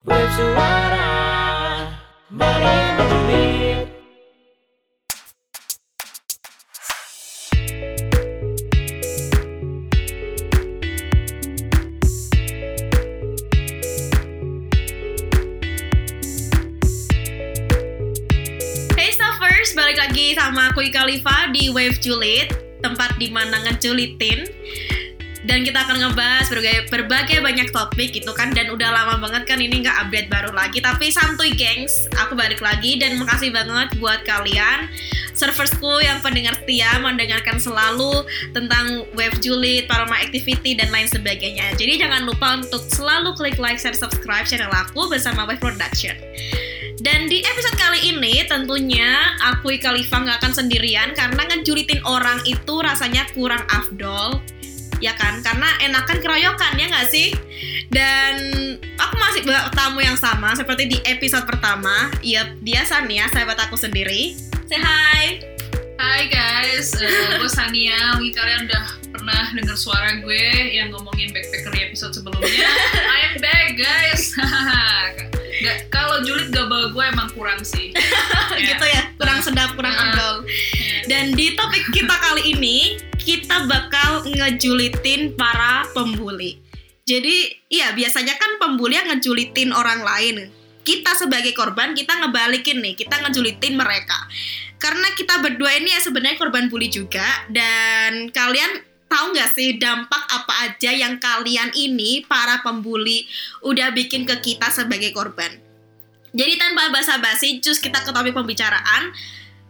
Hey balik lagi sama aku Ika Liva di Wave Julit Tempat di mana ngejulitin Dan kita akan ngebahas berbagai, berbagai banyak topik gitu kan. Dan udah lama banget kan ini nggak update baru lagi. Tapi santuy gengs, aku balik lagi. Dan makasih banget buat kalian. Serversku yang pendengar setia mendengarkan selalu tentang Wave Julit, Paroma Activity, dan lain sebagainya. Jadi jangan lupa untuk selalu klik like, share, subscribe channel aku bersama Wave Production. Dan di episode kali ini tentunya aku Ika Liva nggak akan sendirian karena ngejulitin orang itu rasanya kurang afdol ya kan karena enakan keroyokan ya nggak sih dan aku masih bawa tamu yang sama seperti di episode pertama ya dia Sania sahabat aku sendiri say hi Hai guys, Eh, gue Sania. Mungkin kalian udah pernah dengar suara gue yang ngomongin backpacker di episode sebelumnya. I am back guys. Gak, kalau julid bawa gue emang kurang sih. gitu ya kurang sedap kurang Nah. afdol Dan di topik kita kali ini, kita bakal ngejulitin para pembuli. Jadi, iya biasanya kan pembuli yang ngejulitin orang lain. Kita sebagai korban, kita ngebalikin nih, kita ngejulitin mereka. Karena kita berdua ini ya sebenarnya korban bully juga, dan kalian tahu nggak sih dampak apa aja yang kalian ini, para pembuli, udah bikin ke kita sebagai korban. Jadi tanpa basa-basi, cus kita ke topik pembicaraan.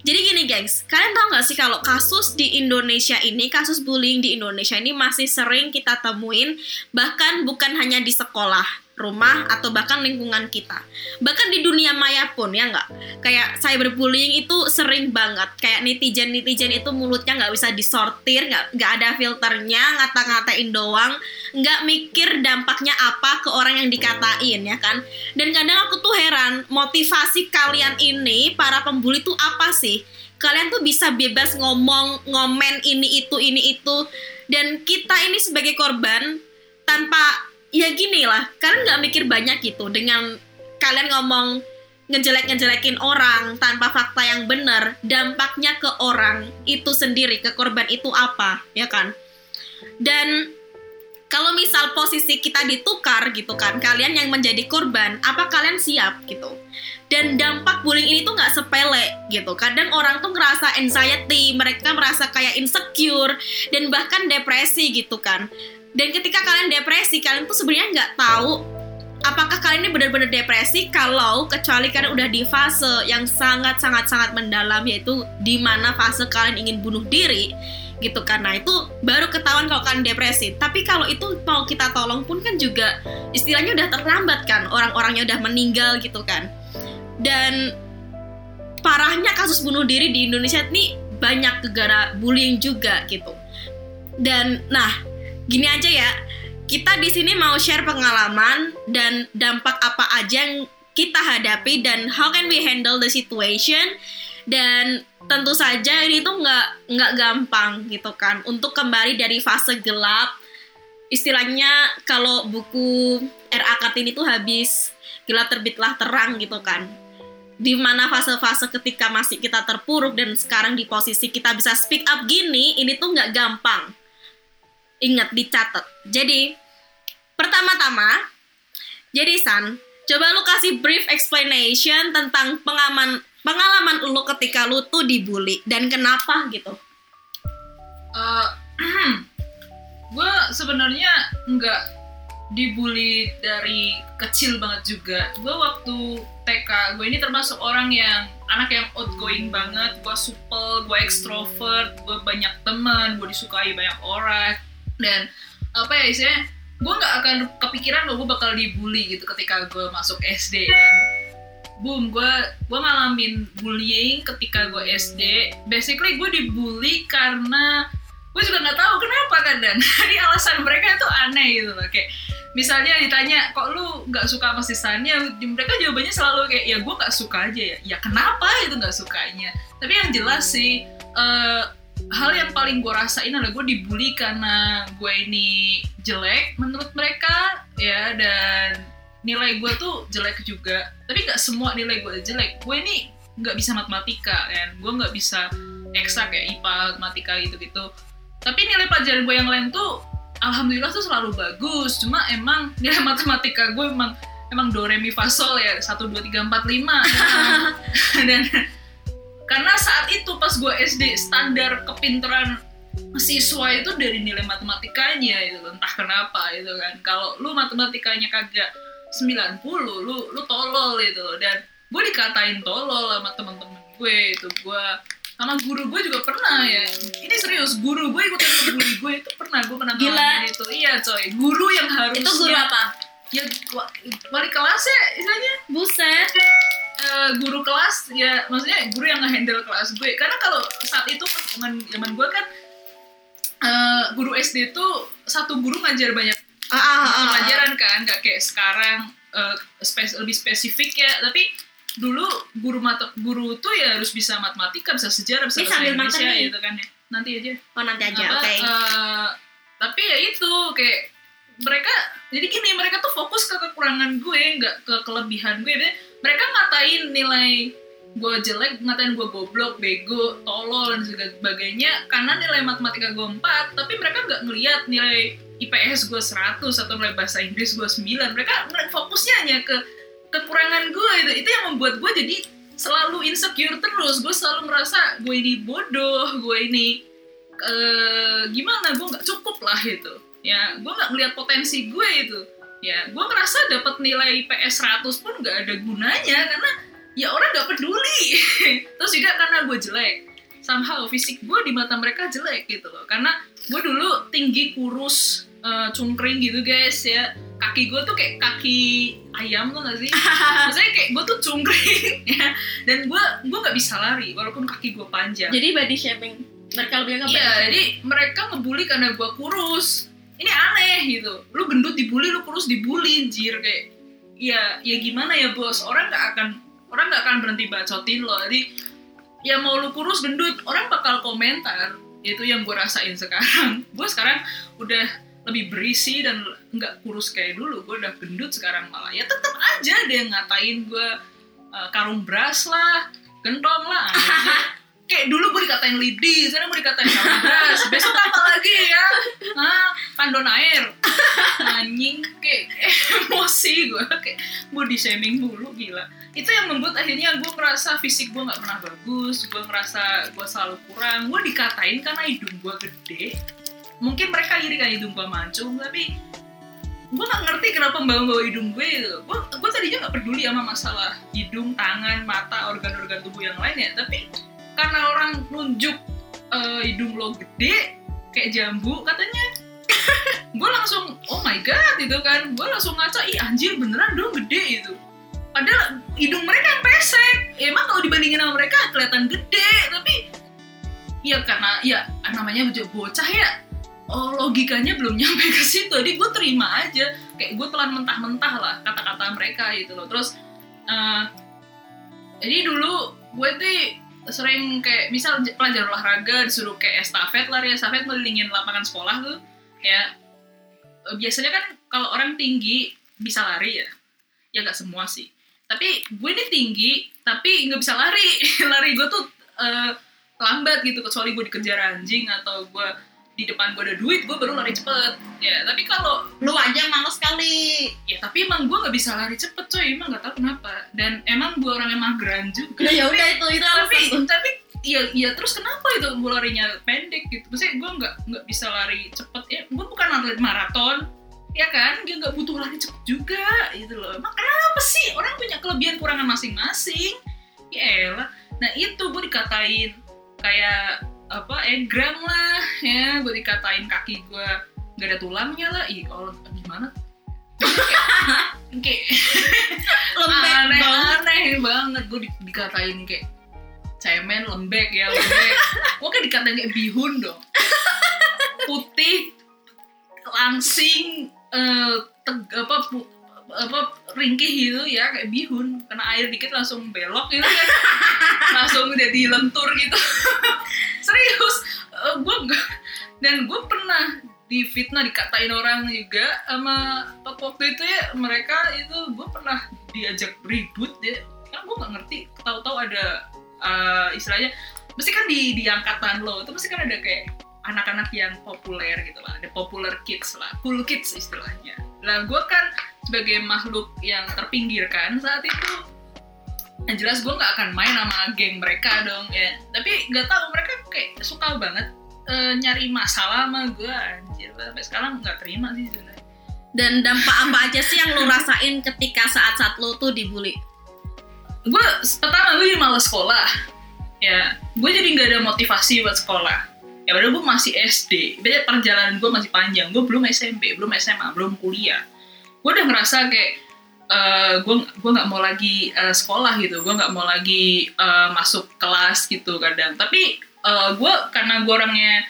Jadi gini gengs, kalian tahu nggak sih kalau kasus di Indonesia ini, kasus bullying di Indonesia ini masih sering kita temuin, bahkan bukan hanya di sekolah, rumah, atau bahkan lingkungan kita. Bahkan di dunia maya pun, ya nggak? Kayak cyberbullying itu sering banget. Kayak netizen-netizen itu mulutnya nggak bisa disortir, nggak nggak ada filternya, ngata-ngatain doang, nggak mikir dampaknya apa ke orang yang dikatain, ya kan? Dan kadang aku tuh heran, motivasi kalian ini, para pembuli tuh apa sih? Kalian tuh bisa bebas ngomong, ngomen ini itu, ini itu. Dan kita ini sebagai korban, tanpa, ya gini lah, kalian nggak mikir banyak gitu. Dengan kalian ngomong ngejelek-ngejelekin orang tanpa fakta yang benar, dampaknya ke orang itu sendiri, ke korban itu apa, ya kan? Dan kalau misal posisi kita ditukar gitu kan, kalian yang menjadi korban, apa kalian siap gitu? Dan dampak bullying ini tuh nggak sepele gitu. Kadang orang tuh ngerasa anxiety, mereka merasa kayak insecure dan bahkan depresi gitu kan. Dan ketika kalian depresi, kalian tuh sebenarnya nggak tahu apakah kalian ini benar-benar depresi kalau kecuali kalian udah di fase yang sangat sangat sangat mendalam yaitu di mana fase kalian ingin bunuh diri gitu karena itu baru ketahuan kalau kalian depresi. Tapi kalau itu mau kita tolong pun kan juga istilahnya udah terlambat kan orang-orangnya udah meninggal gitu kan. Dan parahnya kasus bunuh diri di Indonesia ini banyak gegara bullying juga gitu. Dan nah gini aja ya kita di sini mau share pengalaman dan dampak apa aja yang kita hadapi dan how can we handle the situation. Dan tentu saja ini tuh nggak nggak gampang gitu kan untuk kembali dari fase gelap. Istilahnya kalau buku R.A. Kartini tuh habis gelap terbitlah terang gitu kan. Di mana fase-fase ketika masih kita terpuruk dan sekarang di posisi kita bisa speak up gini ini tuh nggak gampang ingat dicatat jadi pertama-tama jadi San coba lu kasih brief explanation tentang pengaman pengalaman lu ketika lu tuh dibully dan kenapa gitu gue sebenarnya nggak dibully dari kecil banget juga. Gue waktu TK, gue ini termasuk orang yang anak yang outgoing banget. Gue supel, gue extrovert, gue banyak teman, gue disukai banyak orang. Dan apa ya istilahnya, gue nggak akan kepikiran bahwa gue bakal dibully gitu ketika gue masuk SD dan boom gue gue ngalamin bullying ketika gue SD basically gue dibully karena gue juga nggak tahu kenapa kadang jadi alasan mereka itu aneh gitu loh. Kayak misalnya ditanya kok lu nggak suka sama si Sania mereka jawabannya selalu kayak ya gue nggak suka aja ya. Ya kenapa itu nggak sukanya? Tapi yang jelas sih eh, hal yang paling gue rasain adalah gue dibully karena gue ini jelek menurut mereka ya dan nilai gue tuh jelek juga. Tapi nggak semua nilai gue jelek. Gue ini nggak bisa matematika kan. Gue nggak bisa eksak kayak IPA matematika gitu gitu tapi nilai pelajaran gue yang lain tuh alhamdulillah tuh selalu bagus. Cuma emang nilai matematika gue emang emang do re mi fa sol ya. Satu dua tiga empat lima. Dan karena saat itu pas gue SD standar kepintaran siswa itu dari nilai matematikanya itu entah kenapa itu kan. Kalau lu matematikanya kagak 90 lu lu tolol itu dan gue dikatain tolol sama temen-temen gue itu. Gue sama guru gue juga pernah ya. Ini serius guru gue ikutan bully gue itu pernah. Gue pernah Gila. itu. Iya coy. Guru yang harusnya Itu guru apa? ya wa- wali kelas ya istilahnya. Buset. Eh, guru kelas ya maksudnya guru yang nge-handle kelas gue. Karena kalau saat itu zaman zaman gue kan eh, guru SD tuh satu guru ngajar banyak Ah, ah, ah, ah. pelajaran kan nggak kayak sekarang eh, spes- lebih spesifik ya. Tapi dulu guru mata guru tuh ya harus bisa matematika bisa sejarah bisa bahasa Indonesia makan gitu kan ya. Nanti aja. Oh nanti aja, oke. eh, tapi ya itu kayak mereka jadi gini mereka tuh fokus ke kekurangan gue nggak ke kelebihan gue. Maksudnya, mereka ngatain nilai gue jelek ngatain gue goblok bego tolol dan sebagainya karena nilai matematika gue 4 tapi mereka nggak ngelihat nilai IPS gue 100 atau nilai bahasa Inggris gue 9 mereka fokusnya hanya ke kekurangan gue itu. Itu yang membuat gue jadi selalu insecure terus. Gue selalu merasa gue ini bodoh gue ini eh, gimana? Gue nggak cukup lah itu. Ya gue nggak ngeliat potensi gue itu ya gue ngerasa dapat nilai IPS 100 pun nggak ada gunanya karena ya orang nggak peduli. Terus juga karena gue jelek somehow fisik gue di mata mereka jelek gitu loh. Karena gue dulu tinggi kurus eh, cungkring gitu guys ya. Kaki gue tuh kayak kaki ayam tuh gak sih? Maksudnya kayak gue tuh cungkring ya. Dan gue gue nggak bisa lari walaupun kaki gue panjang. Jadi body shaming. Mereka lebih nggak Iya, jadi mereka ngebully karena gua kurus. Ini aneh gitu. Lu gendut dibully, lu kurus dibully, anjir kayak. Ya, ya gimana ya bos? Orang nggak akan orang nggak akan berhenti bacotin lo. Jadi ya mau lu kurus gendut, orang bakal komentar. Itu yang gue rasain sekarang. Gue sekarang udah lebih berisi dan nggak kurus kayak dulu. Gue udah gendut sekarang malah. Ya tetap aja yang ngatain gue eh, karung beras lah, gentong lah. kayak dulu gue dikatain lidi, sekarang gue dikatain karung beras. Besok apa lagi ya? Hah? Kandon air. Anjing kayak emosi gue kayak body shaming mulu gila. Itu yang membuat akhirnya gue merasa fisik gue nggak pernah bagus, gue ngerasa gue selalu kurang. Gue dikatain karena hidung gue gede. Mungkin mereka iri kan hidung gue mancung, tapi gue gak ngerti kenapa bawa-bawa hidung gue. Gue, gue tadinya gak peduli sama masalah hidung, tangan, mata, organ-organ tubuh yang lain ya. Tapi karena orang nunjuk eh, hidung lo gede kayak jambu katanya. Gue langsung oh my god itu kan. Gue langsung ngaca ih anjir beneran dong gede itu padahal hidung mereka yang pesek. Emang kalau dibandingin sama mereka kelihatan gede tapi ya karena ya namanya bocah ya oh logikanya belum nyampe ke situ. Jadi gue terima aja kayak gue telan mentah-mentah lah kata-kata mereka gitu loh. Terus eh, jadi dulu gue tuh sering kayak misal pelajaran olahraga disuruh kayak estafet lari estafet melilingin lapangan sekolah tuh ya eh, biasanya kan kalau orang tinggi bisa lari ya. Ya nggak semua sih. Tapi gue ini tinggi tapi nggak bisa lari. Lari gue tuh eh, lambat gitu kecuali gue dikejar anjing atau gue di depan gue ada duit gue baru lari cepet. Ya tapi kalau Lu aja males sekali. ya tapi emang gue nggak bisa lari cepet coy. Emang nggak tahu kenapa. Dan emang gue orang yang mageran juga. Ya udah itu itu tapi tapi ya ya terus kenapa itu gue larinya pendek gitu? Maksudnya gue nggak nggak bisa lari cepet. Ya gue bukan atlet maraton ya kan? Dia nggak butuh lari cepet juga gitu loh. Emang kenapa sih? Orang punya kelebihan kurangan masing-masing. Ya elah. Nah itu gue dikatain kayak apa egram lah ya gue dikatain kaki gue nggak ada tulangnya lah. Ih kalau gimana? Kayak Lembek aneh banget. aneh banget. Gue di- dikatain kayak cemen lembek ya lembek. Gue kan dikatain kayak bihun dong. Putih langsing eh, teg- apa pu- apa ringkih gitu ya kayak bihun. Kena air dikit langsung belok gitu kan. Langsung jadi lentur gitu. Serius gue enggak dan gue pernah difitnah dikatain orang juga sama waktu itu ya mereka itu gue pernah diajak ribut ya. Kan gue nggak ngerti tahu-tahu ada eh, istilahnya mesti kan di di angkatan lo itu mesti kan ada kayak anak-anak yang populer gitu lah ada popular kids lah cool kids istilahnya. Lah gue kan sebagai makhluk yang terpinggirkan saat itu yang jelas gue nggak akan main sama geng mereka dong ya. Tapi nggak tahu mereka kayak suka banget eh, nyari masalah sama gue anjir. Sampai sekarang nggak terima sih sebenarnya. Dan dampak apa aja sih yang lu rasain ketika saat-saat lu tuh dibully? gue pertama gue jadi males sekolah. Ya gue jadi nggak ada motivasi buat sekolah. Ya padahal gue masih SD beda perjalanan gue masih panjang. Gue belum SMP belum SMA belum kuliah. Gue udah ngerasa kayak eh, gue gue nggak mau lagi eh, sekolah gitu. Gue nggak mau lagi eh, masuk kelas gitu kadang. Tapi eh, gue karena gue orangnya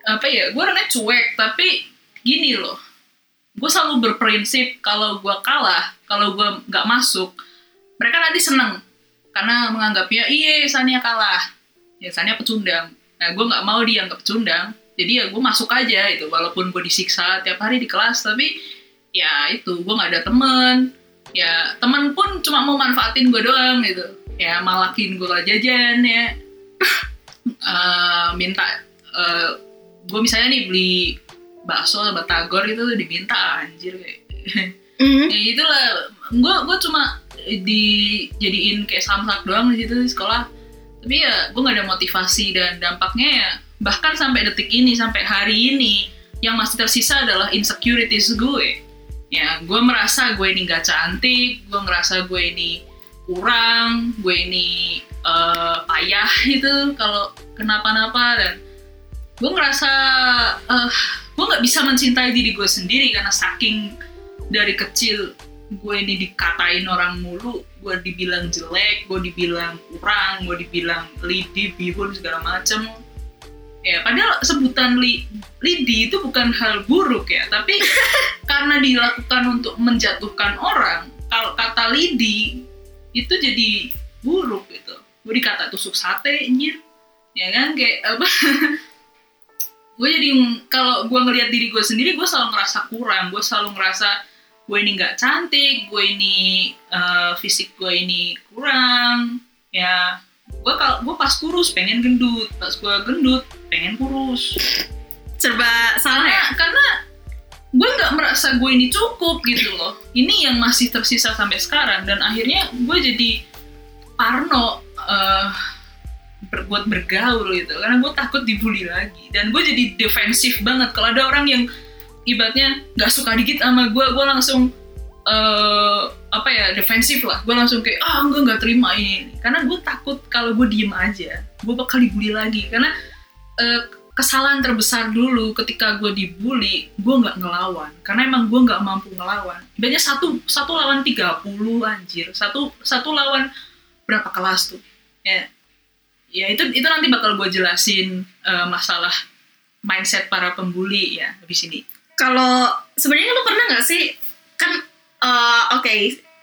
apa ya gue orangnya cuek tapi gini loh. Gue selalu berprinsip kalau gue kalah kalau gue nggak masuk mereka nanti seneng. Karena menganggapnya iya Sania kalah. Ya Sania pecundang. Nah gue nggak mau dianggap pecundang jadi ya gue masuk aja itu walaupun gue disiksa tiap hari di kelas tapi ya itu gue nggak ada temen. Ya temen pun cuma mau manfaatin gue doang gitu. Ya malakin gue jajan ya. Eh, minta gue misalnya nih beli bakso batagor itu diminta anjir kayak. Mhm. ya itulah. Gue gue cuma dijadiin kayak samsak doang di situ di sekolah. Tapi ya gue nggak ada motivasi dan dampaknya ya bahkan sampai detik ini sampai hari ini yang masih tersisa adalah insecurities gue ya gue merasa gue ini nggak cantik gue ngerasa gue ini kurang gue ini eh, payah gitu kalau kenapa-napa dan gue ngerasa eh, gue nggak bisa mencintai diri gue sendiri karena saking dari kecil gue ini dikatain orang mulu gue dibilang jelek gue dibilang kurang gue dibilang lidi bihun segala macem ya padahal sebutan li, lidi itu bukan hal buruk ya tapi karena dilakukan untuk menjatuhkan orang kalau kata lidi itu jadi buruk gitu. Gue dikata tusuk sate anjir ya kan? Kayak apa? Gue jadi kalau gue ngelihat diri gue sendiri gue selalu ngerasa kurang gue selalu ngerasa gue ini nggak cantik gue ini eh, fisik gue ini kurang ya gue kalau gue pas kurus pengen gendut. Pas gue gendut pengen kurus. Serba salah ya? karena karena gue nggak merasa gue ini cukup gitu loh. Ini yang masih tersisa sampai sekarang. Dan akhirnya gue jadi parno eh, ber- buat bergaul gitu. Karena gue takut dibully lagi. Dan gue jadi defensif banget. Kalau ada orang yang ibaratnya nggak suka dikit sama gue gue langsung eh, apa ya defensif lah. Gue langsung kayak ah enggak nggak terima ini. Karena gue takut kalau gue diem aja gue bakal dibully lagi. Karena eh, kesalahan terbesar dulu ketika gue dibully gue nggak ngelawan. Karena emang gue nggak mampu ngelawan. Ibaratnya satu satu lawan 30 anjir. Satu satu lawan berapa kelas tuh? Ya ya itu itu nanti bakal gue jelasin eh, masalah mindset para pembuli ya habis ini. Kalau sebenarnya lu pernah nggak sih kan eh, oke.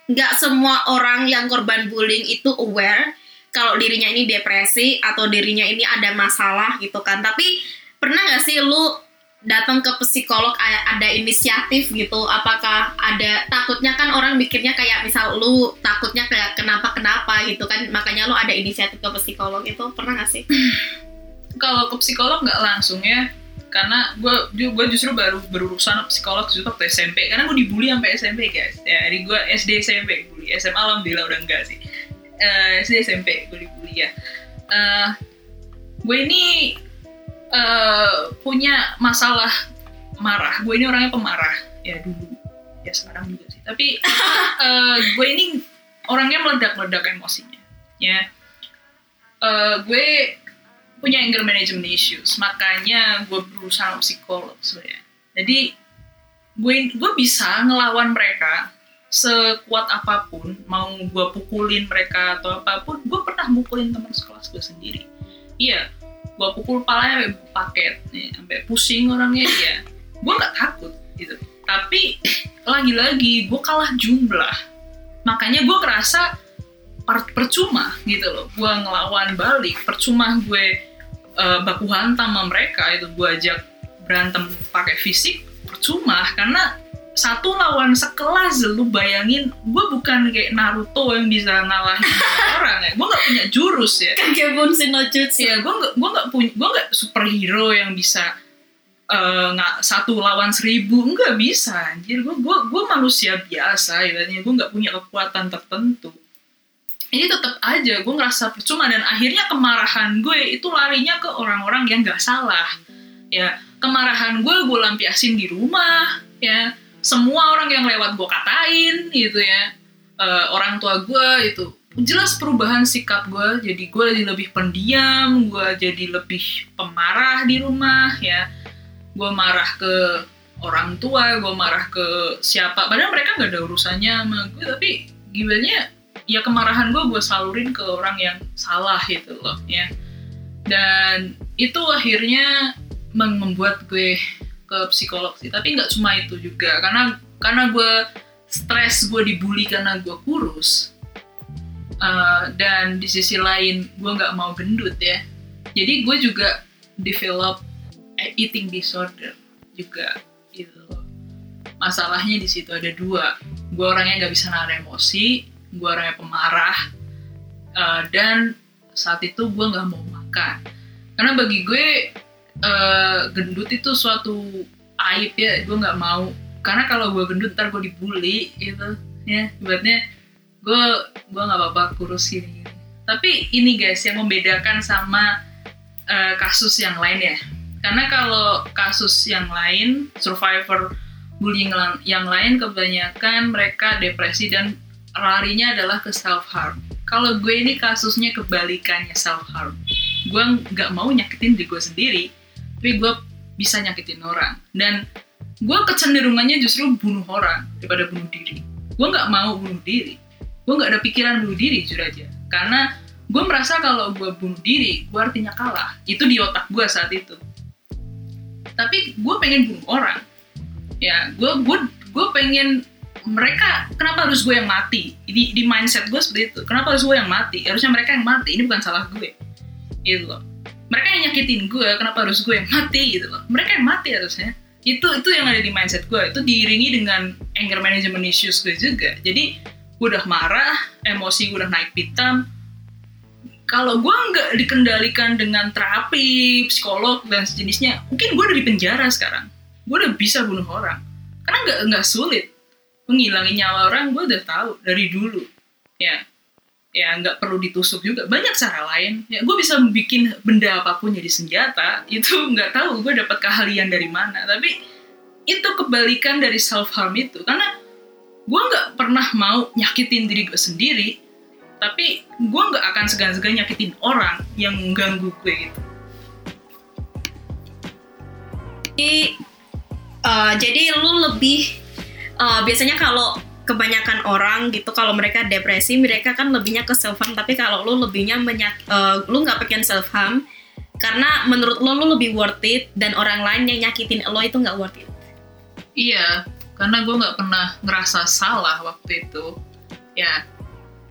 Nggak semua orang yang korban bullying itu aware kalau dirinya ini depresi atau dirinya ini ada masalah gitu kan. Tapi pernah nggak sih lu datang ke psikolog ada inisiatif gitu? Apakah ada takutnya kan orang mikirnya kayak misal lu takutnya kayak kenapa kenapa gitu kan. Makanya lu ada inisiatif ke psikolog itu. Pernah nggak sih? Kalau ke psikolog nggak langsung ya karena gue gue justru baru berurusan psikolog justru waktu SMP karena gue dibully sampai SMP guys. Ya dari gue SD SMP bully SMA alhamdulillah udah enggak sih. Eh, SD SMP gue dibully ya. Eh, gue ini eh, punya masalah marah. Gue ini orangnya pemarah. Ya dulu. Ya sekarang juga sih. Tapi eh, gue ini orangnya meledak-meledak emosinya. Ya. Eh, gue punya anger management issues. Makanya gue berusaha sama psikolog sebenarnya. Jadi gue gue bisa ngelawan mereka sekuat apa pun mau gue pukulin mereka atau apa pun gue pernah mukulin teman sekelas gue sendiri. Iya gue pukul palanya sampai paket nih, sampai pusing orangnya ya gue nggak takut gitu. Tapi lagi-lagi gue kalah jumlah. Makanya gue kerasa per- percuma gitu loh. Gue ngelawan balik percuma gue eh, baku hantam sama mereka itu gue ajak berantem pakai fisik percuma. Karena satu lawan sekelas lu bayangin gue bukan kayak Naruto yang bisa ngalahin orang ya. Gue nggak punya jurus ya. Kakebun Shinojutsu. ya gue nggak gue nggak punya gue nggak superhero yang bisa eh, nggak satu lawan seribu. Nggak bisa anjir. Gue gue gue manusia biasa ibaratnya. Gue nggak punya kekuatan tertentu ini tetap aja gue ngerasa percuma dan akhirnya kemarahan gue itu larinya ke orang-orang yang nggak salah. Ya kemarahan gue gue lampiasin di rumah ya. Semua orang yang lewat gue katain gitu ya. Eh, orang tua gue itu jelas perubahan sikap gue jadi gue jadi lebih pendiam gue jadi lebih pemarah di rumah ya. Gue marah ke orang tua gue marah ke siapa. Padahal mereka nggak ada urusannya sama gue tapi gimana ya kemarahan gue gue salurin ke orang yang salah gitu loh ya. Dan itu akhirnya mem- membuat gue ke psikolog sih. Tapi nggak cuma itu juga karena karena gue stres gue dibully karena gue kurus Uh, dan di sisi lain gue nggak mau gendut ya. Jadi gue juga develop eating disorder juga gitu loh. Masalahnya di situ ada dua gue orangnya nggak bisa nahan emosi gue orangnya pemarah uh, dan saat itu gue nggak mau makan. Karena bagi gue uh, gendut itu suatu aib ya gue nggak mau. Karena kalau gue gendut ntar gue dibully gitu. Ya ibaratnya gue gue nggak apa-apa kurus gini tapi ini guys yang membedakan sama uh, kasus yang lain ya. Karena kalau kasus yang lain survivor bullying yang lain kebanyakan mereka depresi dan larinya adalah ke self harm kalau gue ini kasusnya kebalikannya self harm gue nggak mau nyakitin diri gue sendiri tapi gue bisa nyakitin orang. Dan gue kecenderungannya justru bunuh orang daripada bunuh diri. Gue nggak mau bunuh diri. Gue nggak ada pikiran bunuh diri jujur aja karena gue merasa kalau gue bunuh diri gue artinya kalah. Itu di otak gue saat itu. Tapi gue pengen bunuh orang. Ya gue gue gue pengen mereka kenapa harus gue yang mati? Di di mindset gue seperti itu. Kenapa harus gue yang mati? Harusnya mereka yang mati. Ini bukan salah gue. Gitu loh. Mereka yang nyakitin gue kenapa harus gue yang mati? Gitu loh. Mereka yang mati harusnya. Itu itu yang ada di mindset gue. Itu diiringi dengan anger management issues gue juga. Jadi gue udah marah emosi gue udah naik pitam. Kalau gue nggak dikendalikan dengan terapi psikolog dan sejenisnya mungkin gue udah di penjara sekarang. Gue udah bisa bunuh orang. Karena nggak nggak sulit menghilangin nyawa orang gue udah tahu dari dulu. Ya. Ya nggak perlu ditusuk juga. Banyak cara lain. Ya gue bisa bikin benda apa pun jadi senjata itu nggak tahu gue dapat keahlian dari mana. Tapi itu kebalikan dari self harm itu. Karena gue nggak pernah mau nyakitin diri gue sendiri tapi gue nggak akan segan-segan nyakitin orang yang mengganggu gue gitu. Jadi, eh, jadi lu lebih eh, biasanya kalau kebanyakan orang gitu kalau mereka depresi mereka kan lebihnya ke self harm tapi kalau lu lebihnya menyak eh, lu nggak pengen self harm karena menurut lo lu lebih worth it dan orang lain yang nyakitin lo itu nggak worth it. Iya, karena gue nggak pernah ngerasa salah waktu itu. Ya,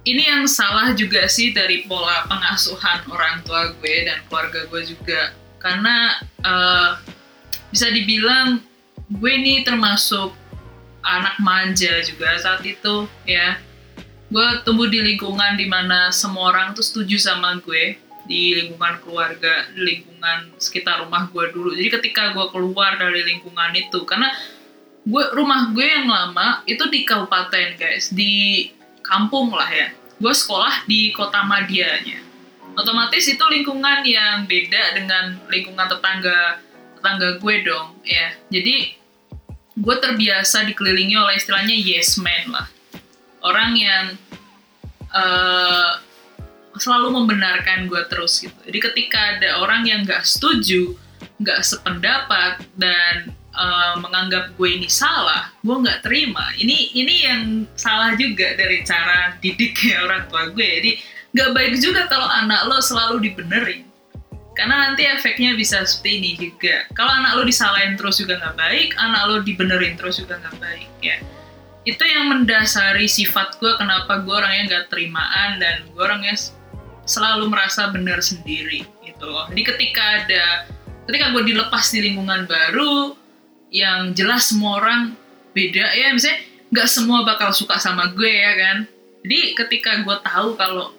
ini yang salah juga sih dari pola pengasuhan orang tua gue dan keluarga gue juga. Karena eh, bisa dibilang gue ini termasuk anak manja juga saat itu ya. Gue tumbuh di lingkungan di mana semua orang tuh setuju sama gue di lingkungan keluarga, di lingkungan sekitar rumah gue dulu. Jadi ketika gue keluar dari lingkungan itu, karena gue rumah gue yang lama itu di kabupaten guys, di kampung lah ya. Gue sekolah di kota Madianya. Otomatis itu lingkungan yang beda dengan lingkungan tetangga tetangga gue dong ya. Jadi gue terbiasa dikelilingi oleh istilahnya yes man lah. Orang yang eh, selalu membenarkan gue terus gitu. Jadi ketika ada orang yang nggak setuju, nggak sependapat dan eh, menganggap gue ini salah, gue nggak terima. Ini ini yang salah juga dari cara didiknya orang tua gue. Jadi nggak baik juga kalau anak lo selalu dibenerin. Karena nanti efeknya bisa seperti ini juga. Kalau anak lo disalahin terus juga nggak baik, anak lo dibenerin terus juga nggak baik ya. Itu yang mendasari sifat gue kenapa gue orangnya nggak terimaan dan gue orangnya selalu merasa benar sendiri gitu loh. Jadi ketika ada ketika gue dilepas di lingkungan baru yang jelas semua orang beda ya. Misalnya nggak semua bakal suka sama gue ya kan. Jadi ketika gue tahu kalau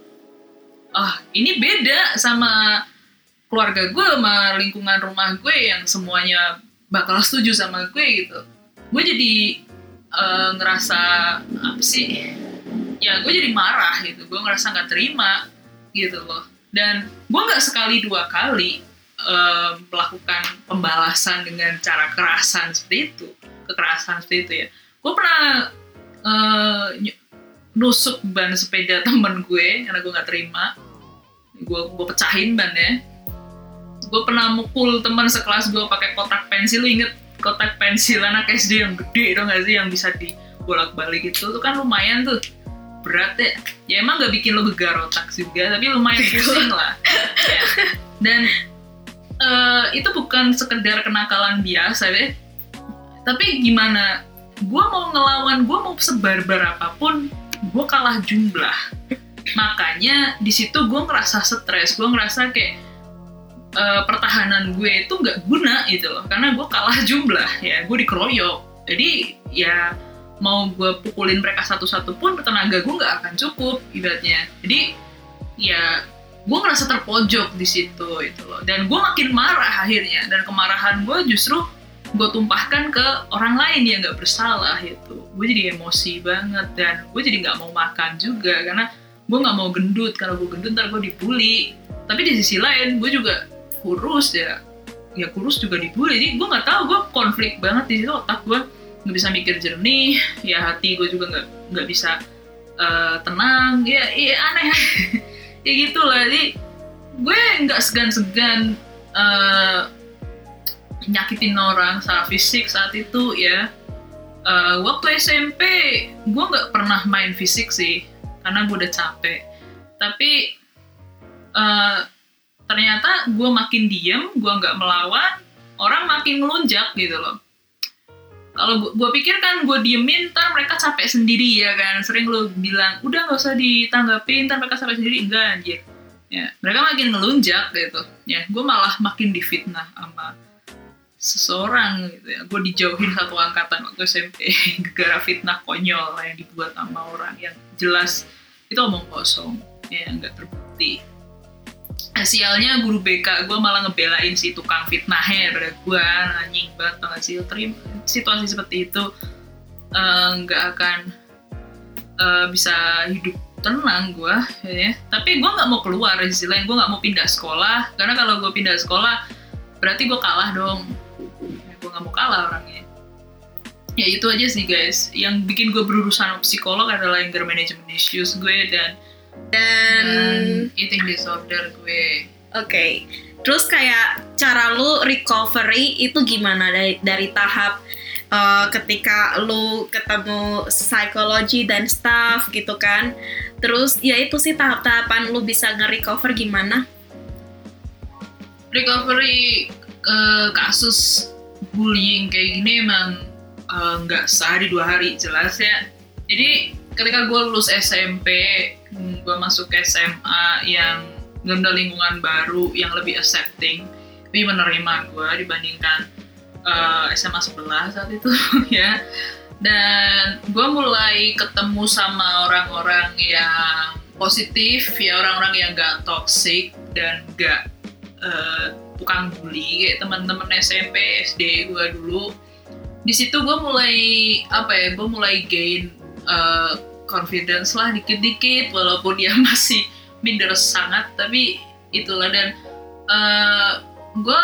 ah ini beda sama keluarga gue sama lingkungan rumah gue yang semuanya bakal setuju sama gue gitu. Gue jadi eh, ngerasa apa sih? Ya gue jadi marah gitu. Gue ngerasa nggak terima gitu loh. Dan gue nggak sekali dua kali eh, melakukan pembalasan dengan cara kerasan seperti itu. Kekerasan seperti itu ya. Gue pernah ny- nusuk ban sepeda temen gue karena gue nggak terima. Gue gue pecahin bannya gue pernah mukul teman sekelas gue pakai kotak pensil. Lu inget kotak pensil anak SD yang gede dong gak sih yang bisa dibolak balik itu tuh kan lumayan tuh berat ya ya emang gak bikin lo gegar otak juga tapi lumayan pusing lah. Ya. dan eh, itu bukan sekedar kenakalan biasa deh. Tapi gimana gue mau ngelawan gue mau sebarbar apa pun gue kalah jumlah. Makanya di situ gue ngerasa stres. Gue ngerasa kayak eh, pertahanan gue itu nggak guna gitu loh. Karena gue kalah jumlah ya gue dikeroyok. Jadi ya mau gue pukulin mereka satu-satu pun tenaga gue nggak akan cukup ibaratnya. Jadi ya gue ngerasa terpojok di situ itu loh. Dan gue makin marah akhirnya. Dan kemarahan gue justru gue tumpahkan ke orang lain yang nggak bersalah itu gue jadi emosi banget dan gue jadi nggak mau makan juga. Karena gue nggak mau gendut. Kalau gue gendut ntar gue dibully tapi di sisi lain gue juga kurus ya ya kurus juga dibully jadi gue nggak tahu gue konflik banget di situ otak gue nggak bisa mikir jernih ya hati gue juga nggak nggak bisa eh, tenang ya ya aneh. Ya gitu lah jadi gue nggak segan-segan eh, nyakitin orang secara fisik saat itu ya. Eh, waktu SMP gue nggak pernah main fisik sih karena gue udah capek. Tapi eh, ternyata gue makin diem gue nggak melawan orang makin melunjak gitu loh. Kalau gue pikir kan gue diemin ntar mereka capek sendiri ya kan? Sering lo bilang udah nggak usah ditanggapin ntar mereka capek sendiri. Enggak anjir. Ya mereka makin melunjak gitu. Ya gue malah makin difitnah sama seseorang gitu ya. Gue dijauhin satu angkatan waktu SMP gara fitnah konyol yang dibuat sama orang yang jelas itu omong kosong. Ya nggak terbukti Sialnya guru BK gue malah ngebelain si tukang fitnahnya daripada gue anjing banget gak sih terima situasi seperti itu eh, nggak akan eh, bisa hidup tenang gue ya. Tapi gue nggak mau keluar sisi lain gue nggak mau pindah sekolah karena kalau gue pindah sekolah berarti gue kalah dong. Gue nggak mau kalah orangnya. Ya itu aja sih guys. Yang bikin gue berurusan psikolog adalah anger management issues gue dan Dan dan eating disorder gue Oke, terus kayak cara lu recovery itu gimana dari dari tahap uh, ketika lu ketemu psikologi dan staff gitu kan? Terus ya itu sih tahap-tahapan lu bisa nge-recover gimana? recovery eh, kasus bullying kayak gini emang eh, nggak sehari dua hari jelas ya jadi ketika gue lulus SMP gue masuk ke SMA yang benar lingkungan baru yang lebih accepting. Lebih menerima gue dibandingkan eh, SMA sebelah saat itu ya. Dan gue mulai ketemu sama orang-orang yang positif ya orang-orang yang gak toxic dan gak eh, tukang bully kayak teman-teman SMP SD gue dulu. Di situ gue mulai apa ya gue mulai gain eh, confidence lah dikit-dikit walaupun dia masih minder sangat tapi itulah. Dan eh, gue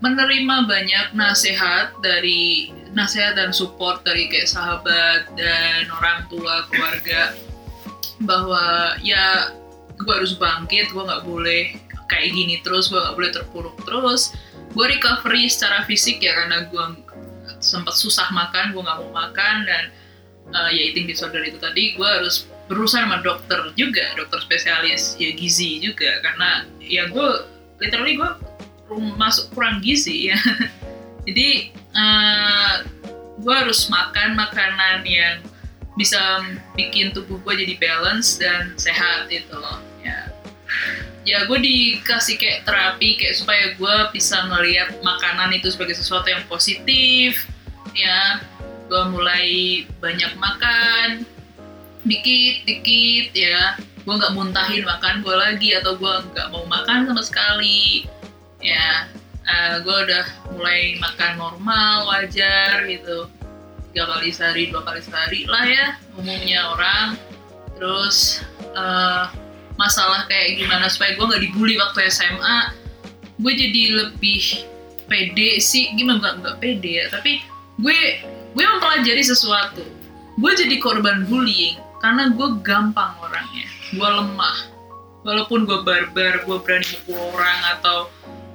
menerima banyak nasihat dari nasihat dan support dari kayak sahabat dan orang tua keluarga bahwa ya gue harus bangkit gue nggak boleh kayak gini terus gue nggak boleh terpuruk terus. Gue recovery secara fisik ya karena gue sempat susah makan gue nggak mau makan dan uh, ya eating disorder itu tadi gue harus berusaha sama dokter juga dokter spesialis ya gizi juga. Karena ya gue literally gue masuk kurang gizi ya. Jadi uh, gue harus makan makanan yang bisa bikin tubuh gue jadi balance dan sehat gitu loh ya. Ya gue dikasih kayak terapi kayak supaya gue bisa ngelihat makanan itu sebagai sesuatu yang positif ya gue mulai banyak makan. Dikit dikit ya. Gue nggak muntahin makan gue lagi atau gue nggak mau makan sama sekali. Ya gue udah mulai makan normal wajar gitu. Tiga kali sehari dua kali sehari lah ya umumnya orang. Terus eh, masalah kayak gimana supaya gue nggak dibully waktu SMA gue jadi lebih pede sih. Gimana nggak nggak pede ya tapi gue gue mempelajari sesuatu. Gue jadi korban bullying karena gue gampang orangnya. Gue lemah. Walaupun gue barbar gue berani mukul orang atau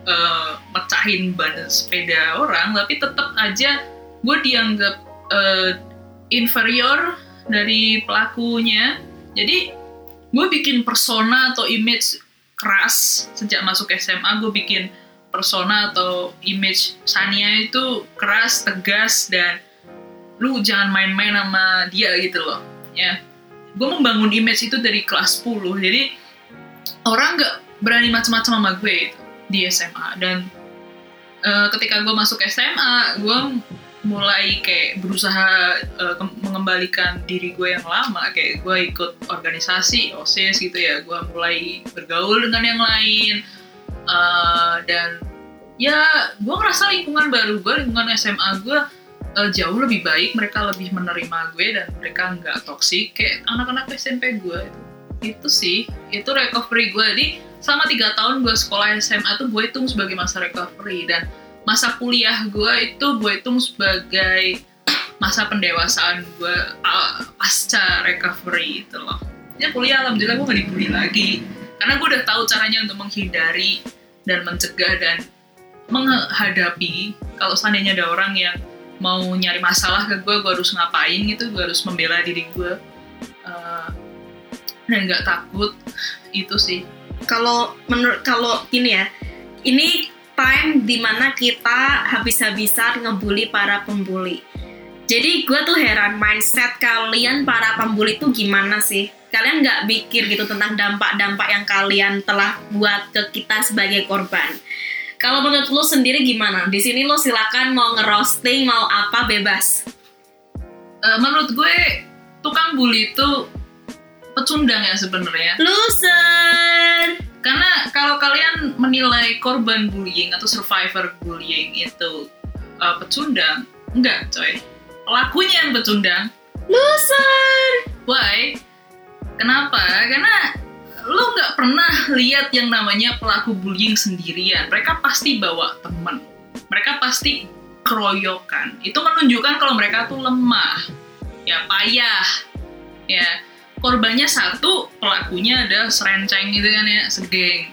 eh, mecahin ban sepeda orang tapi tetap aja gue dianggap eh, inferior dari pelakunya. Jadi gue bikin persona atau image keras sejak masuk SMA gue bikin persona atau image Sania itu keras tegas dan lu jangan main-main sama dia gitu loh. Ya. Gue membangun image itu dari kelas 10 jadi orang nggak berani macam-macam sama gue itu di SMA dan eh, ketika gue masuk SMA gue mulai kayak berusaha ke- mengembalikan diri gue yang lama. Kayak gue ikut organisasi osis gitu ya. Gue mulai bergaul dengan yang lain. Eh, dan ya gue ngerasa lingkungan baru gue lingkungan SMA gue eh, jauh lebih baik mereka lebih menerima gue dan mereka nggak toksik kayak anak-anak SMP gue. Itu sih itu recovery gue. Jadi selama tiga tahun gue sekolah SMA tuh gue hitung sebagai masa recovery. Dan masa kuliah gue itu gue hitung sebagai masa pendewasaan gue ah, pasca recovery itu loh. Ya kuliah alhamdulillah gue gak dibully lagi. Karena gue udah tahu caranya untuk menghindari dan mencegah dan menghadapi kalau seandainya ada orang yang mau nyari masalah ke gue gue harus ngapain gitu gue harus membela diri gue Eh, dan nggak takut itu sih. Kalau menurut kalau ini ya ini time di mana kita habis-habisan ngebully para pembuli. Jadi gue tuh heran mindset kalian para pembuli tuh gimana sih? Kalian nggak pikir gitu tentang dampak-dampak yang kalian telah buat ke kita sebagai korban kalau menurut lo sendiri gimana? Di sini lo silakan mau ngerosting mau apa bebas. Eh, menurut gue tukang bully itu pecundang ya sebenarnya. Loser! Karena kalau kalian menilai korban bullying atau survivor bullying itu uh, pecundang enggak coy. Pelakunya yang pecundang. Loser! Why? Kenapa? Karena lo nggak pernah lihat yang namanya pelaku bullying sendirian. Mereka pasti bawa teman mereka pasti keroyokan. Itu menunjukkan kalau mereka tuh lemah ya payah ya. Korbannya satu pelakunya ada serenceng gitu kan ya segeng.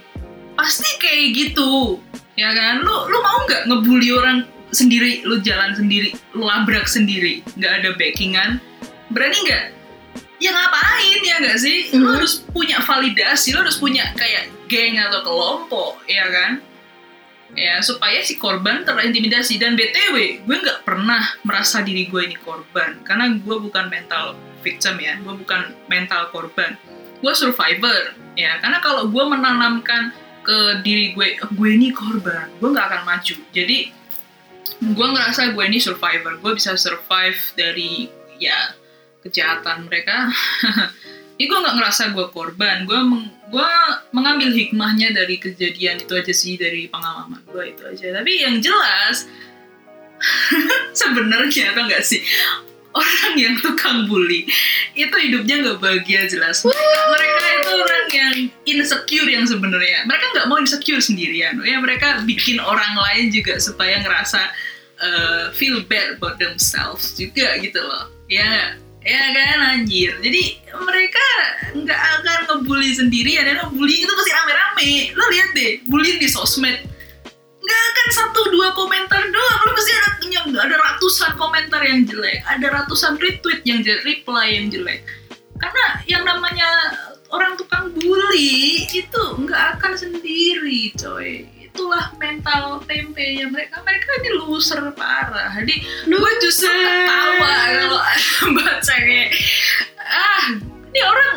Pasti kayak gitu ya kan? Lu lu mau nggak ngebully orang sendiri? Lu jalan sendiri lu labrak sendiri nggak ada backingan? Berani nggak ya ngapain ya nggak sih? Lu Mhm. harus punya validasi lu harus punya kayak geng atau kelompok ya kan? Ya supaya si korban terintimidasi. Dan btw gue nggak pernah merasa diri gue ini korban. Karena gue bukan mental victim ya. Gue bukan mental korban. Gue survivor ya. Karena kalau gue menanamkan ke diri gue "Oh, gue ini korban gue nggak akan maju. Jadi gue ngerasa gue ini survivor. Gue bisa survive dari ya kejahatan mereka. Ini gue nggak ngerasa gue korban. Gue meng- gue mengambil hikmahnya dari kejadian itu aja sih dari pengalaman gue itu aja. Tapi yang jelas sebenarnya atau enggak sih orang yang tukang bully itu hidupnya nggak bahagia jelas. Mereka itu orang yang insecure yang sebenarnya. Mereka nggak mau insecure sendirian. Ya mereka bikin orang lain juga supaya ngerasa uh, feel bad about themselves juga gitu loh. Ya ya kan anjir. Jadi mereka nggak akan ngebully sendirian ya ngebully. Itu pasti rame-rame. Lo lihat deh bullying di sosmed. Nggak akan satu dua komentar doang. Lo pasti ada yang ada ratusan komentar yang jelek. Ada ratusan retweet yang jelek reply yang jelek. Karena yang namanya orang tukang bully itu nggak akan sendiri coy itulah mental tempe ya mereka. Mereka ini loser parah. Jadi gue justru ketawa kalau baca kayak ah ini orang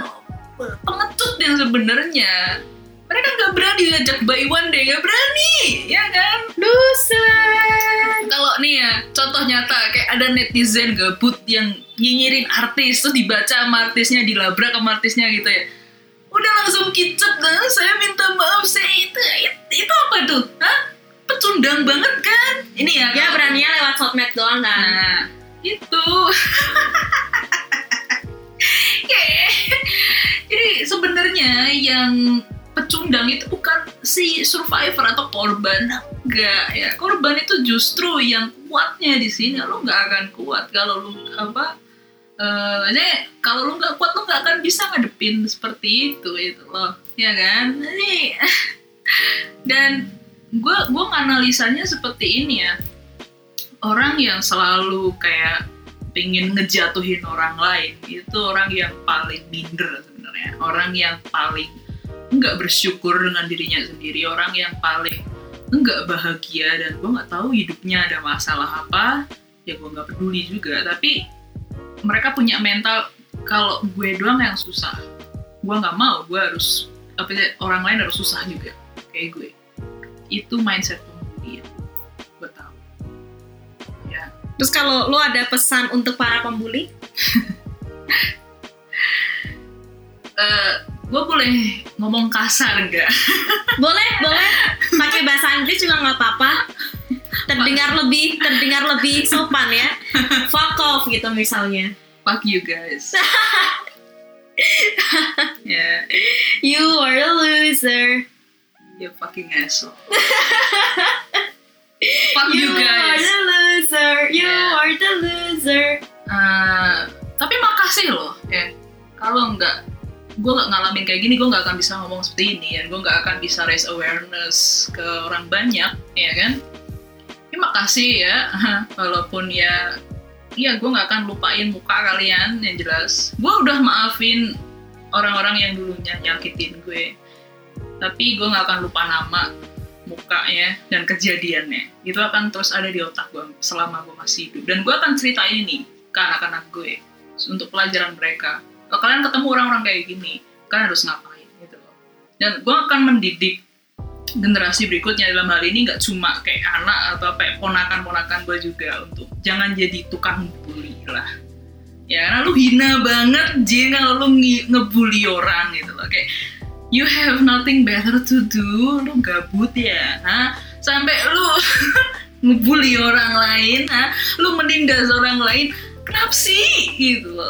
pengecut yang sebenarnya. Mereka nggak berani ngajak by one day nggak berani ya kan? Dosen. kalau nih ya contoh nyata kayak ada netizen gabut yang nyinyirin artis terus dibaca sama artisnya dilabrak sama artisnya gitu ya udah langsung kicep kan saya minta maaf saya itu itu, itu apa tuh Hah? pecundang banget kan ini ya Ya kalau- beraninya lewat sosmed doang kan. Nah, itu. Kayak- Jadi sebenarnya yang pecundang itu bukan si survivor atau korban, enggak ya. Korban itu justru yang kuatnya di sini. Lo nggak akan kuat kalau lu apa? Maksudnya kalau lu nggak kuat lu nggak akan bisa ngadepin seperti itu itu loh, ya kan? Jadi dan gue gue nganalisanya seperti ini ya. Orang yang selalu kayak pengen ngejatuhin orang lain itu orang yang paling minder sebenarnya. Orang yang paling nggak bersyukur dengan dirinya sendiri. Orang yang paling nggak bahagia dan gue nggak tahu hidupnya ada masalah apa. Ya gue nggak peduli juga. Tapi mereka punya mental kalau gue doang yang susah gue nggak mau gue harus apa sih, orang lain harus susah juga kayak gue itu mindset pembuli gue tahu ya Terus kalau lu ada pesan untuk para pembuli? eh gue boleh ngomong kasar nggak? Boleh, boleh. Pakai bahasa Inggris juga nggak apa-apa. Terdengar lebih, terdengar lebih sopan ya. Fuck off gitu misalnya. Fuck you guys. ya, You are a loser. you fucking asshole. Fuck you, are guys. the loser. You Yeah. are the loser. Eh, tapi makasih loh, ya. Kalau nggak, gue nggak ngalamin kayak gini, gue nggak akan bisa ngomong seperti ini, dan gue nggak akan bisa raise awareness ke orang banyak, ya kan? Tapi makasih ya, walaupun ya, ya gue nggak akan lupain muka kalian yang jelas. Gue udah maafin orang-orang yang dulunya nyakitin gue, tapi gue nggak akan lupa nama, mukanya dan kejadiannya. Itu akan terus ada di otak gue selama gue masih hidup, dan gue akan ceritain ini ke anak-anak gue untuk pelajaran mereka. Kalau kalian ketemu orang-orang kayak gini, kalian harus ngapain gitu loh. Dan gue akan mendidik generasi berikutnya dalam hal ini nggak cuma kayak anak atau kayak ponakan-ponakan gue juga untuk jangan jadi tukang bully lah. Ya, karena lu hina banget Jin kalau lu nge- ngebully orang gitu loh. Kayak you have nothing better to do, lu gabut ya, ha? Sampai lu ngebully orang lain, ha? Lu menindas orang lain, kenapa sih gitu loh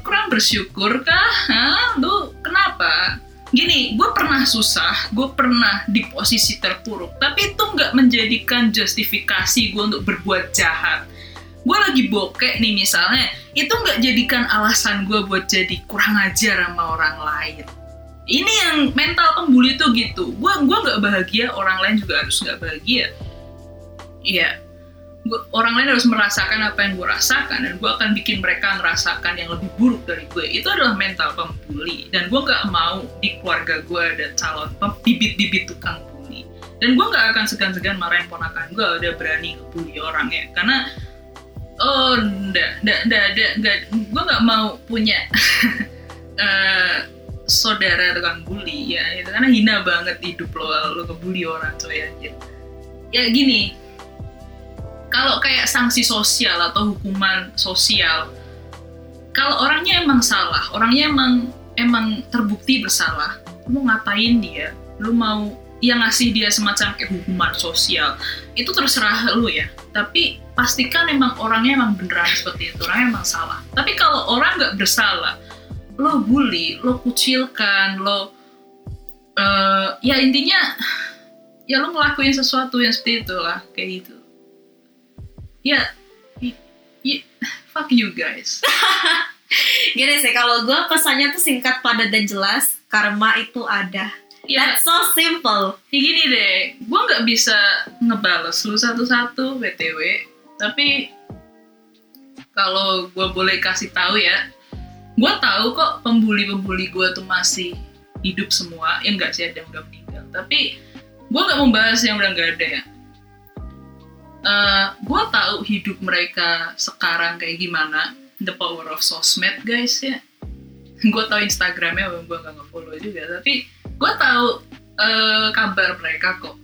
kurang bersyukur kah Hah? lu kenapa gini gue pernah susah gue pernah di posisi terpuruk tapi itu nggak menjadikan justifikasi gue untuk berbuat jahat. Gue lagi bokek nih misalnya itu nggak jadikan alasan gue buat jadi kurang ajar sama orang lain. Ini yang mental pembuli tuh gitu. Gue gua nggak bahagia orang lain juga harus nggak bahagia. Iya, gua, orang lain harus merasakan apa yang gue rasakan dan gue akan bikin mereka merasakan yang lebih buruk dari gue. Itu adalah mental pembuli dan gue gak mau di keluarga gue ada calon bibit-bibit tukang bully. Dan gue gak akan segan-segan marahin ponakan gue udah berani ngebully orang ya karena oh ndak ndak ndak ndak gue gak mau punya eh, saudara tukang bully ya itu karena hina banget hidup lo lo ngebully orang coy anjir. ya gini kalau kayak sanksi sosial atau hukuman sosial kalau orangnya emang salah orangnya emang emang terbukti bersalah lu ngapain dia? Lu mau yang ngasih dia semacam kayak hukuman sosial itu terserah lu ya. Tapi pastikan emang orangnya emang beneran seperti itu orangnya emang salah. Tapi kalau orang nggak bersalah lo bully lo kucilkan lo eh, ya intinya ya lo ngelakuin sesuatu yang seperti itu lah kayak gitu ya fuck you guys Gini sih, kalau gue pesannya tuh singkat, padat dan jelas. Karma itu ada. ya That's so simple. ya gini deh gue nggak bisa ngebales lu satu-satu btw tapi kalau gue boleh kasih tahu ya gue tahu kok pembuli-pembuli gue tuh masih hidup semua ya enggak sih ada yang udah meninggal tapi gue nggak membahas yang udah nggak ada ya gue tahu hidup mereka sekarang kayak gimana the power of sosmed guys ya gue tahu instagramnya gue nggak nge-follow juga tapi gue tahu eh, kabar mereka kok.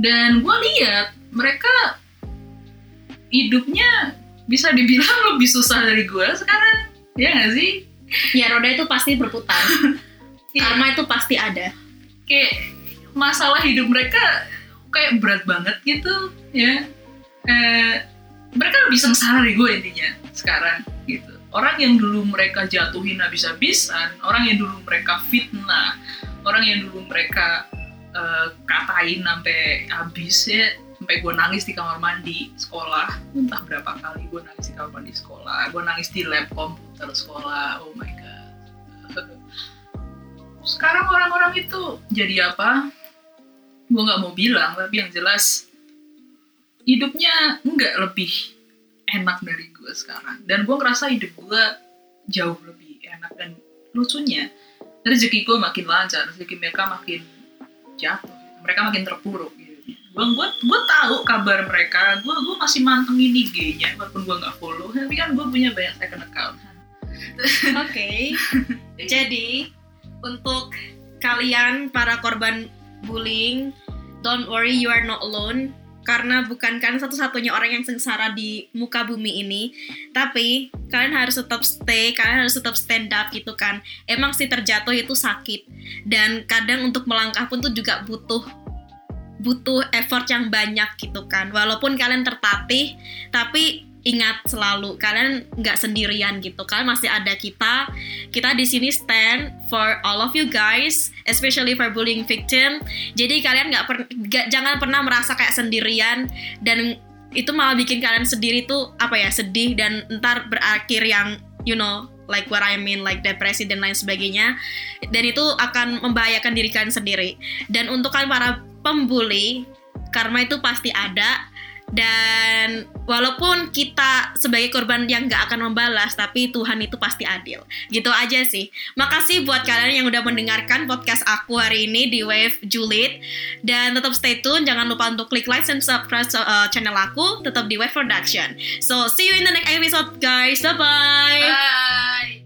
Dan gue lihat mereka hidupnya bisa dibilang lebih susah dari gue sekarang, ya nggak sih? Ya roda itu pasti berputar. Iya. Karma itu pasti ada. kayak masalah hidup mereka kayak berat banget gitu ya. Eh, mereka lebih sengsara dari gue intinya sekarang gitu. Orang yang dulu mereka jatuhin habis-habisan orang yang dulu mereka fitnah orang yang dulu mereka eh, katain sampai habis ya. Sampai gue nangis di kamar mandi sekolah. Entah berapa kali gue nangis di kamar mandi sekolah. Gue nangis di lab komputer sekolah. Oh my god. Sekarang orang-orang itu jadi apa gue nggak mau bilang tapi yang jelas hidupnya nggak lebih enak dari gue sekarang dan gue ngerasa hidup gue jauh lebih enak dan lucunya rezeki gue makin lancar rezeki mereka makin jatuh mereka makin terpuruk gitu. gue gue gue tahu kabar mereka gue gue masih mantengin IG-nya walaupun gue nggak follow tapi kan gue punya banyak second account Oke. Jadi untuk kalian para korban bullying, don't worry you are not alone karena bukan kalian satu-satunya orang yang sengsara di muka bumi ini. Tapi kalian harus tetap stay, kalian harus tetap stand up gitu kan. Emang sih terjatuh itu sakit dan kadang untuk melangkah pun tuh juga butuh butuh effort yang banyak gitu kan. Walaupun kalian tertatih, tapi ingat selalu kalian nggak sendirian gitu kan masih ada kita. Kita di sini stand for all of you guys especially for bullying victim. Jadi kalian nggak per- jangan pernah merasa kayak sendirian. Dan itu malah bikin kalian sendiri tuh apa ya sedih dan ntar berakhir yang you know like what I mean like depresi dan lain sebagainya. Dan itu akan membahayakan diri kalian sendiri. Dan untuk kalian para pembuli karma itu pasti ada dan walaupun kita sebagai korban yang nggak akan membalas tapi Tuhan itu pasti adil. Gitu aja sih. Makasih buat kalian yang udah mendengarkan podcast aku hari ini di Wave Juliet dan tetap stay tune jangan lupa untuk klik like dan subscribe uh, channel aku tetap di Wave Production. So see you in the next episode guys. Bye bye Bye.